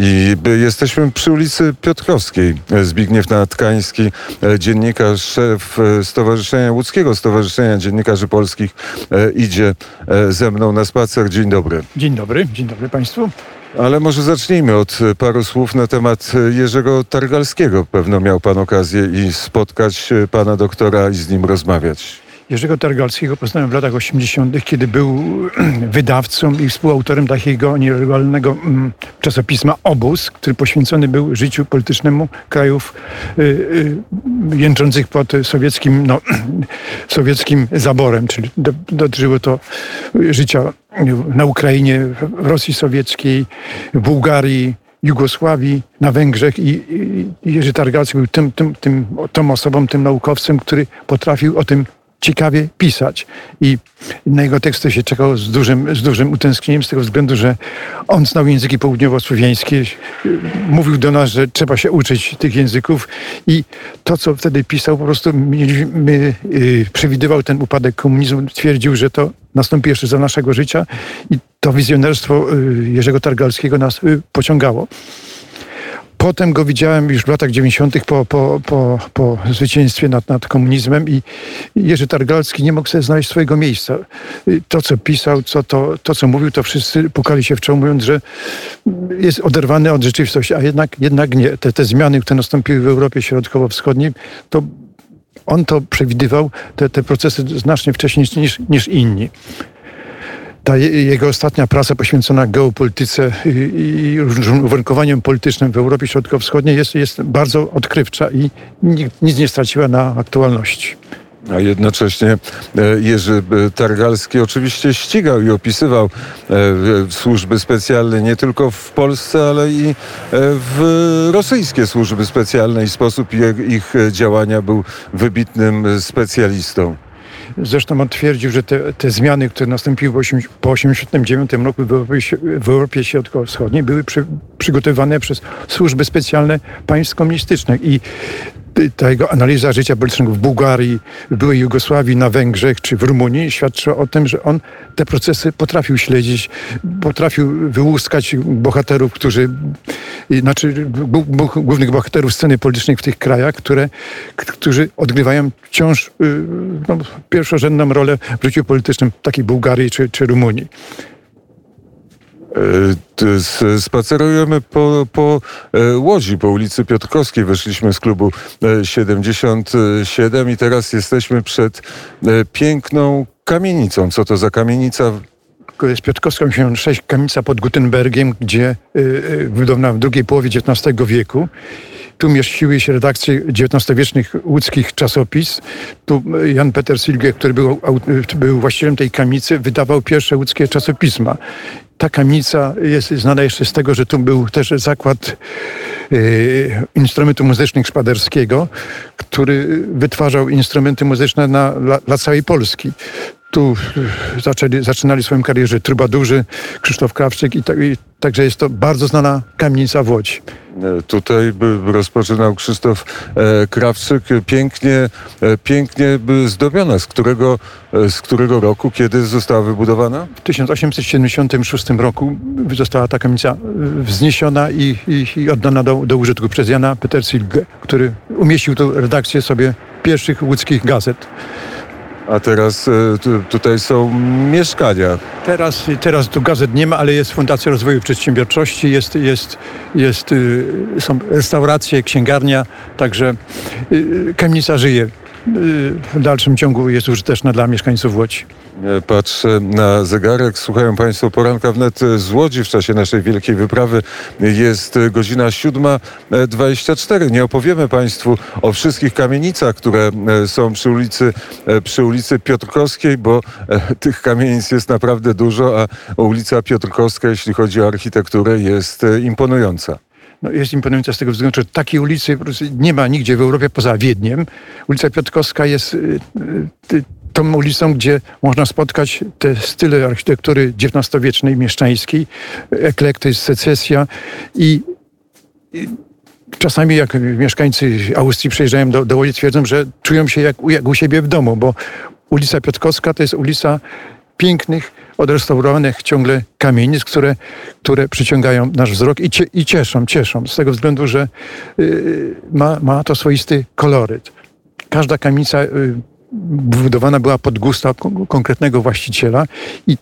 I jesteśmy przy ulicy Piotrkowskiej. Zbigniew Natkański, dziennikarz, szef Stowarzyszenia Łódzkiego Stowarzyszenia Dziennikarzy Polskich idzie ze mną na spacer. Dzień dobry. Dzień dobry, dzień dobry Państwu. Ale może zacznijmy od paru słów na temat Jerzego Targalskiego. Pewno miał Pan okazję i spotkać Pana doktora i z nim rozmawiać. Jerzego Targalskiego poznałem w latach 80., kiedy był wydawcą i współautorem takiego nielegalnego mm, czasopisma Obóz, który poświęcony był życiu politycznemu krajów y, y, jęczących pod sowieckim, no, sowieckim zaborem, czyli do, dotyczyło to życia na Ukrainie, w Rosji Sowieckiej, w Bułgarii, Jugosławii, na Węgrzech i, i Jerzy Targalski był tym, tym, tym, tą osobą, tym naukowcem, który potrafił o tym ciekawie pisać. I na jego teksty się czekało z dużym, z dużym utęsknieniem, z tego względu, że on znał języki południowo-słowiańskie, mówił do nas, że trzeba się uczyć tych języków i to, co wtedy pisał, po prostu my, yy, przewidywał ten upadek komunizmu, twierdził, że to nastąpi jeszcze za naszego życia i to wizjonerstwo yy, Jerzego Targalskiego nas yy, pociągało. Potem go widziałem już w latach 90. po, po, po, po zwycięstwie nad, nad komunizmem i Jerzy Targalski nie mógł sobie znaleźć swojego miejsca. To, co pisał, co, to, to, co mówił, to wszyscy pukali się w czoło, mówiąc, że jest oderwany od rzeczywistości, a jednak, jednak nie. Te, te zmiany, które nastąpiły w Europie Środkowo-Wschodniej, to on to przewidywał, te, te procesy znacznie wcześniej niż, niż inni ta jego ostatnia praca poświęcona geopolityce i różnym uwarunkowaniom politycznym w Europie Środkowo-Wschodniej jest, jest bardzo odkrywcza i nic nie straciła na aktualności. A jednocześnie e, Jerzy Targalski oczywiście ścigał i opisywał e, służby specjalne nie tylko w Polsce, ale i e, w rosyjskie służby specjalne i sposób ich działania był wybitnym specjalistą. Zresztą on twierdził, że te, te zmiany, które nastąpiły po 1989 roku w Europie, w Europie Środkowo-Wschodniej, były przy, przygotowane przez służby specjalne państw komunistycznych. I ta jego analiza życia politycznego w Bułgarii, byłej Jugosławii, na Węgrzech czy w Rumunii świadczy o tym, że on te procesy potrafił śledzić, potrafił wyłuskać bohaterów, którzy, znaczy głównych bohaterów sceny politycznej w tych krajach, które, którzy odgrywają wciąż y, no, pierwszorzędną rolę w życiu politycznym takiej Bułgarii czy, czy Rumunii. E, spacerujemy po, po e, Łodzi, po ulicy Piotrkowskiej. Weszliśmy z klubu 77 e, i teraz jesteśmy przed piękną kamienicą. Co to za kamienica? To jest Piotrkowska 86, kamienica pod Gutenbergiem, gdzie wybudowano w drugiej połowie XIX wieku. Tu mieściły się redakcje XIX-wiecznych łódzkich czasopis. Tu Jan Peter Silge, który był, był właścicielem tej kamicy, wydawał pierwsze łódzkie czasopisma. Ta kamienica jest znana jeszcze z tego, że tu był też zakład y, instrumentu muzycznych Szpaderskiego, który wytwarzał instrumenty muzyczne na, dla, dla całej Polski tu zaczęli, zaczynali swoją karierę trubadurzy, Krzysztof Krawczyk i, tak, i także jest to bardzo znana kamienica w Łodzi. E, tutaj rozpoczynał Krzysztof e, Krawczyk, pięknie, e, pięknie zdobiona. Z którego, z którego roku, kiedy została wybudowana? W 1876 roku została ta kamienica wzniesiona i, i, i oddana do, do użytku przez Jana Petersilge, który umieścił tu redakcję sobie pierwszych łódzkich gazet. A teraz tutaj są mieszkania. Teraz, teraz tu gazet nie ma, ale jest Fundacja Rozwoju Przedsiębiorczości, jest, jest, jest, są restauracje, księgarnia, także kamienica żyje. W dalszym ciągu jest użyteczna dla mieszkańców Łodzi. Patrzę na zegarek. Słuchają Państwo poranka wnet z Łodzi w czasie naszej wielkiej wyprawy. Jest godzina 7.24. Nie opowiemy Państwu o wszystkich kamienicach, które e, są przy ulicy, e, przy ulicy Piotrkowskiej, bo e, tych kamienic jest naprawdę dużo, a ulica Piotrkowska, jeśli chodzi o architekturę, jest imponująca. No, jest imponująca z tego względu, że takiej ulicy nie ma nigdzie w Europie poza Wiedniem. Ulica Piotrkowska jest y, y, tą ulicą, gdzie można spotkać te style architektury XIX-wiecznej, mieszczańskiej, eklektyzm, secesja i, czasami jak mieszkańcy Austrii przyjeżdżają do, do twierdzą, że czują się jak, jak u siebie w domu, bo ulica Piotrkowska to jest ulica pięknych, odrestaurowanych ciągle kamienic, które, które przyciągają nasz wzrok i, cie, i cieszą, cieszą. Z tego względu, że y, ma, ma to swoisty koloryt. Każda kamienica y, budowana była pod gusta konkretnego właściciela i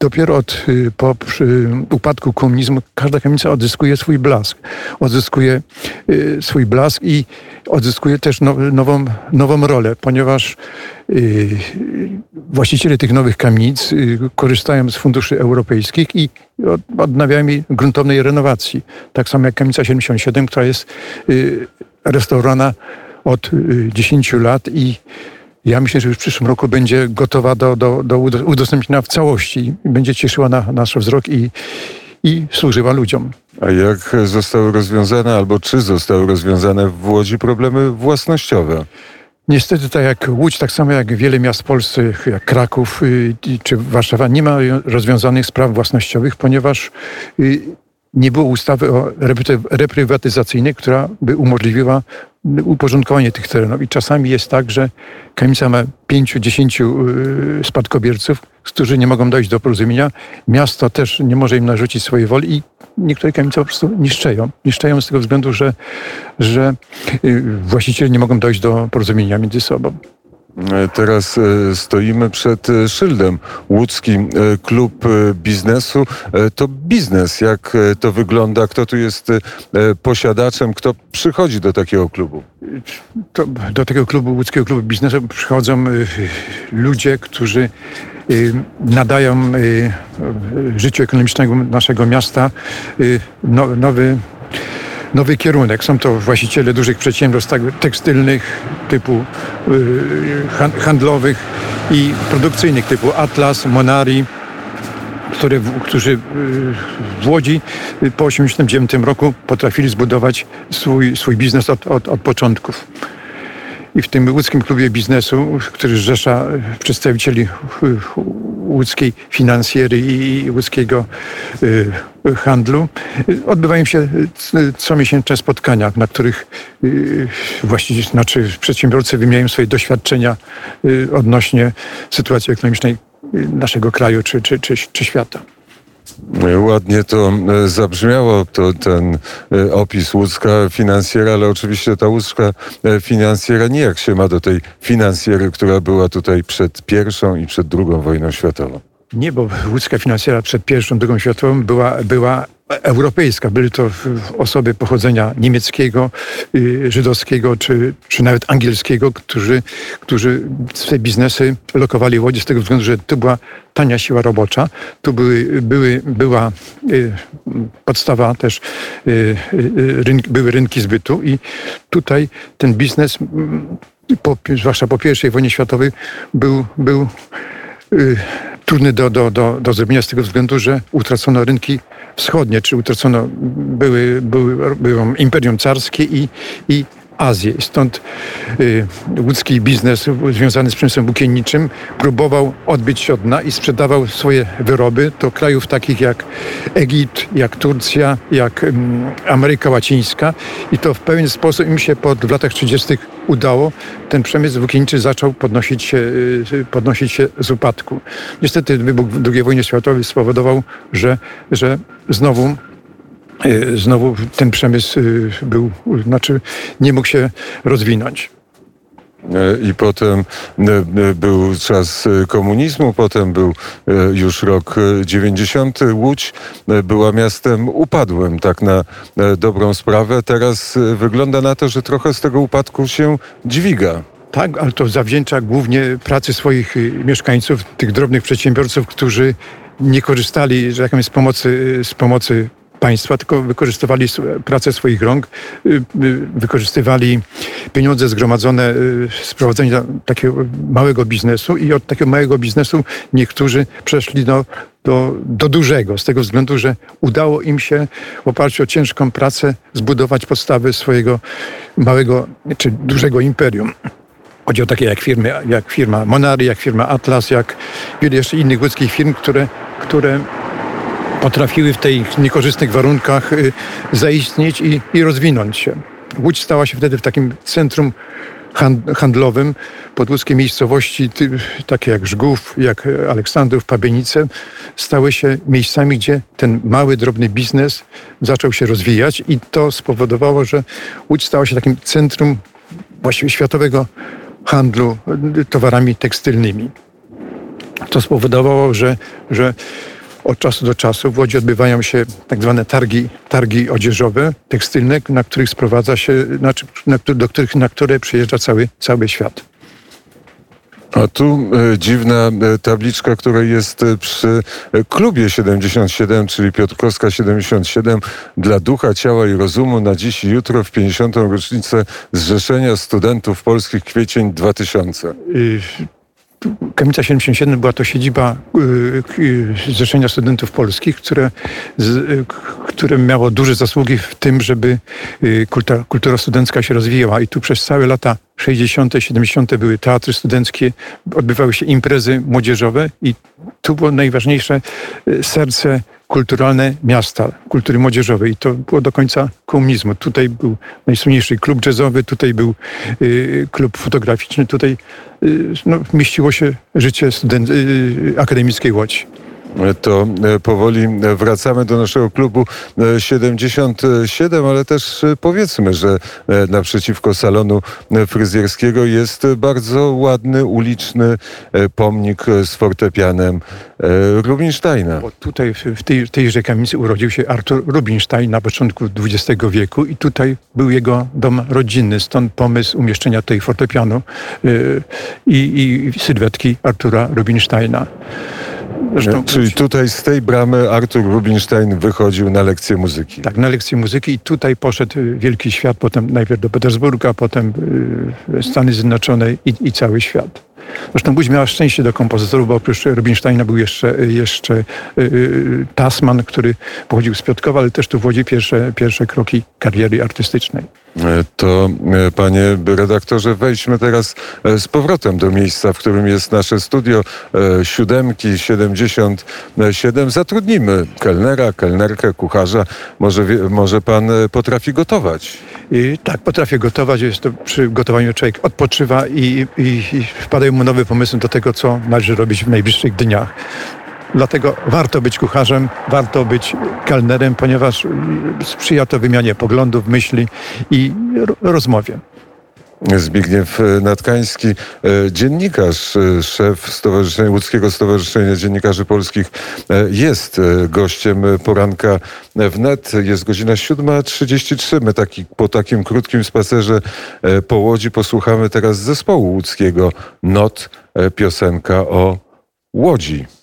dopiero od y, po przy upadku komunizmu każda kamienica odzyskuje swój blask. Odzyskuje y, swój blask i odzyskuje też nową, nową rolę, ponieważ y, właściciele tych nowych kamienic korzystają z funduszy europejskich i odnawiają jej gruntownej renowacji. Tak samo jak kamienica 77, która jest restaurowana od 10 lat i ja myślę, że już w przyszłym roku będzie gotowa do, do, do udostępnienia w całości i będzie cieszyła na nasz wzrok i, i służyła ludziom. A jak zostały rozwiązane, albo czy zostały rozwiązane w Łodzi problemy własnościowe? Niestety, tak jak Łódź, tak samo jak wiele miast polskich, jak Kraków y, czy Warszawa, nie ma rozwiązanych spraw własnościowych, ponieważ y, nie było ustawy o reprywatyzacyjnej, która by umożliwiła uporządkowanie tych terenów. I czasami jest tak, że kamienica ma pięciu, dziesięciu y, spadkobierców, którzy nie mogą dojść do porozumienia. Miasto też nie może im narzucić swojej woli i niektóre kamienice po prostu niszczeją. Niszczeją z tego względu, że, że y, właściciele nie mogą dojść do porozumienia między sobą. E, teraz e, stoimy przed e, szyldem. Łódzki Klub Biznesu to biznes. Jak to wygląda? Kto tu jest posiadaczem? Kto przychodzi do takiego klubu? To do tego klubu, Łódzkiego Klubu Biznesu przychodzą ludzie, którzy nadają życiu ekonomicznemu naszego miasta no, nowy nowy kierunek. Są to właściciele dużych przedsiębiorstw tak, tekstylnych, typu y, handlowych i produkcyjnych, typu Atlas, Monari, które, którzy y, w Łodzi po 1989 roku potrafili zbudować swój, swój biznes od, od, od początków i w tym łódzkim klubie biznesu, który zrzesza przedstawicieli łódzkiej finansjery i łódzkiego y, handlu, odbywają się comiesięczne spotkania, na których właściwie znaczy przedsiębiorcy wymieniają swoje doświadczenia odnośnie sytuacji ekonomicznej naszego kraju czy, czy, czy, czy świata. Ładnie to e, zabrzmiało, to ten e, opis łódzka finansjera, ale oczywiście ta łódzka e, finansjera nijak się ma do tej finansjery, która była tutaj przed pierwszą i przed drugą wojną światową. Nie, bo łódzka finansjera przed pierwszą, drugą światową była, była europejska. Były to osoby pochodzenia niemieckiego, y, żydowskiego czy, czy nawet angielskiego, którzy, którzy swe biznesy lokowali w Łodzi z tego względu, że to była tania siła robocza. Tu były, były, była y, podstawa też, y, były rynki zbytu i tutaj ten biznes, po, zwłaszcza po I wojnie światowej, był, był trudny do, do, do, do zrobienia z tego względu, że utracono rynki wschodnie, czy utracono, były, były, było imperium carskie i, i Azję. Stąd y, łódzki biznes związany z przemysłem włókienniczym próbował odbyć się od dna i sprzedawał swoje wyroby do krajów takich jak Egipt, jak Turcja, jak y, Ameryka Łacińska i to w pewien sposób im się pod, w latach 30. udało. Ten przemysł włókienniczy zaczął podnosić się, y, podnosić się z upadku. Niestety wybuch II wojny światowej spowodował, że, że znowu znowu ten przemysł e, był, znaczy nie mógł się rozwinąć. E, I potem był czas komunizmu, potem był już rok 90. Łódź była miastem upadłym, tak na dobrą sprawę. Teraz wygląda na to, że trochę z tego upadku się dźwiga. Tak, ale to zawdzięcza głównie pracy swoich mieszkańców, tych drobnych przedsiębiorców, którzy nie korzystali, że jaką jest pomocy, z pomocy państwa, tylko wykorzystywali pracę swoich rąk, y, y, wykorzystywali pieniądze zgromadzone y, z prowadzenia takiego małego biznesu i od takiego małego biznesu niektórzy przeszli do, do, do dużego, z tego względu, że udało im się w oparciu o ciężką pracę zbudować podstawy swojego małego czy dużego imperium. Chodzi o takie jak firmy, jak firma Monary, jak firma Atlas, jak wiele jeszcze innych łódzkich firm, które, które potrafiły w tych niekorzystnych warunkach y, zaistnieć i, i rozwinąć się. Łódź stała się wtedy w takim centrum hand- handlowym podłódzkie miejscowości, takie jak Żgów, jak Aleksandrów, Pabienice, stały się miejscami, gdzie ten mały, drobny biznes zaczął się rozwijać i to spowodowało, że Łódź stała się takim centrum właściwie światowego handlu y, towarami tekstylnymi. To spowodowało, że, że od czasu do czasu w Łodzi odbywają się tak zwane targi, targi odzieżowe, tekstylne, na których sprowadza się, znaczy, na, do których, na które przyjeżdża cały, cały świat. A tu e, dziwna e, tabliczka, która jest e, przy e, klubie 77, czyli Piotrkowska 77 dla ducha, ciała i rozumu na dziś i jutro w 50. rocznicę Zrzeszenia Studentów Polskich kwiecień 2000. Kamienica 77 była to siedziba y, y, Zrzeszenia Studentów Polskich, które, y, które miało duże zasługi w tym, żeby kultura, kultura studencka się rozwijała. I tu przez całe lata 60., 70. były teatry studenckie, odbywały się imprezy młodzieżowe i tu było najważniejsze serce kulturalne miasta, kultury młodzieżowej. I to było do końca komunizmu. Tutaj był najsłynniejszy klub jazzowy, tutaj był y, klub fotograficzny, tutaj y, no, mieściło się życie student, y, akademickiej Łodzi. E, To e, powoli e, wracamy do naszego klubu e, 77, ale też e, powiedzmy, że e, naprzeciwko salonu e, fryzjerskiego jest bardzo ładny, uliczny e, pomnik e, z fortepianem e, Rubinsteina. Bo tutaj w w tej, tejże kamienicy urodził się Artur Rubinstein na początku XX wieku i tutaj był jego dom rodzinny, stąd pomysł umieszczenia tej fortepianu i, i sylwetki Artura Rubinsteina. Zresztą, Czyli tutaj z tej bramy Artur Rubinstein wychodził na lekcję muzyki. tak, na lekcję muzyki i tutaj poszedł wielki świat, potem najpierw do Petersburga, potem y, Stany Zjednoczone i, i cały świat. Zresztą Łódź miała szczęście do kompozytorów, bo oprócz Rubinsteina był jeszcze, jeszcze y, y, Tasman, który pochodził z Piotrkowa, ale też tu w Łodzi pierwsze, pierwsze kroki kariery artystycznej. E, To, e, panie redaktorze, wejdźmy teraz e, z powrotem do miejsca, w którym jest nasze studio siódemki 77. Zatrudnimy kelnera, kelnerkę, kucharza. Może, może pan potrafi gotować. I tak, potrafię gotować. Jest to przy gotowaniu człowiek odpoczywa i, i, i wpadają mu nowe pomysły do tego, co należy robić w najbliższych dniach. Dlatego warto być kucharzem, warto być kelnerem, ponieważ sprzyja to wymianie poglądów, myśli i ro- rozmowie. Zbigniew e, Natkański, e, dziennikarz, e, szef Stowarzyszenia Łódzkiego Stowarzyszenia Dziennikarzy Polskich, jest gościem poranka wnet. Jest godzina 7.33. My taki, po takim krótkim spacerze po Łodzi posłuchamy teraz zespołu łódzkiego Not, piosenka o Łodzi.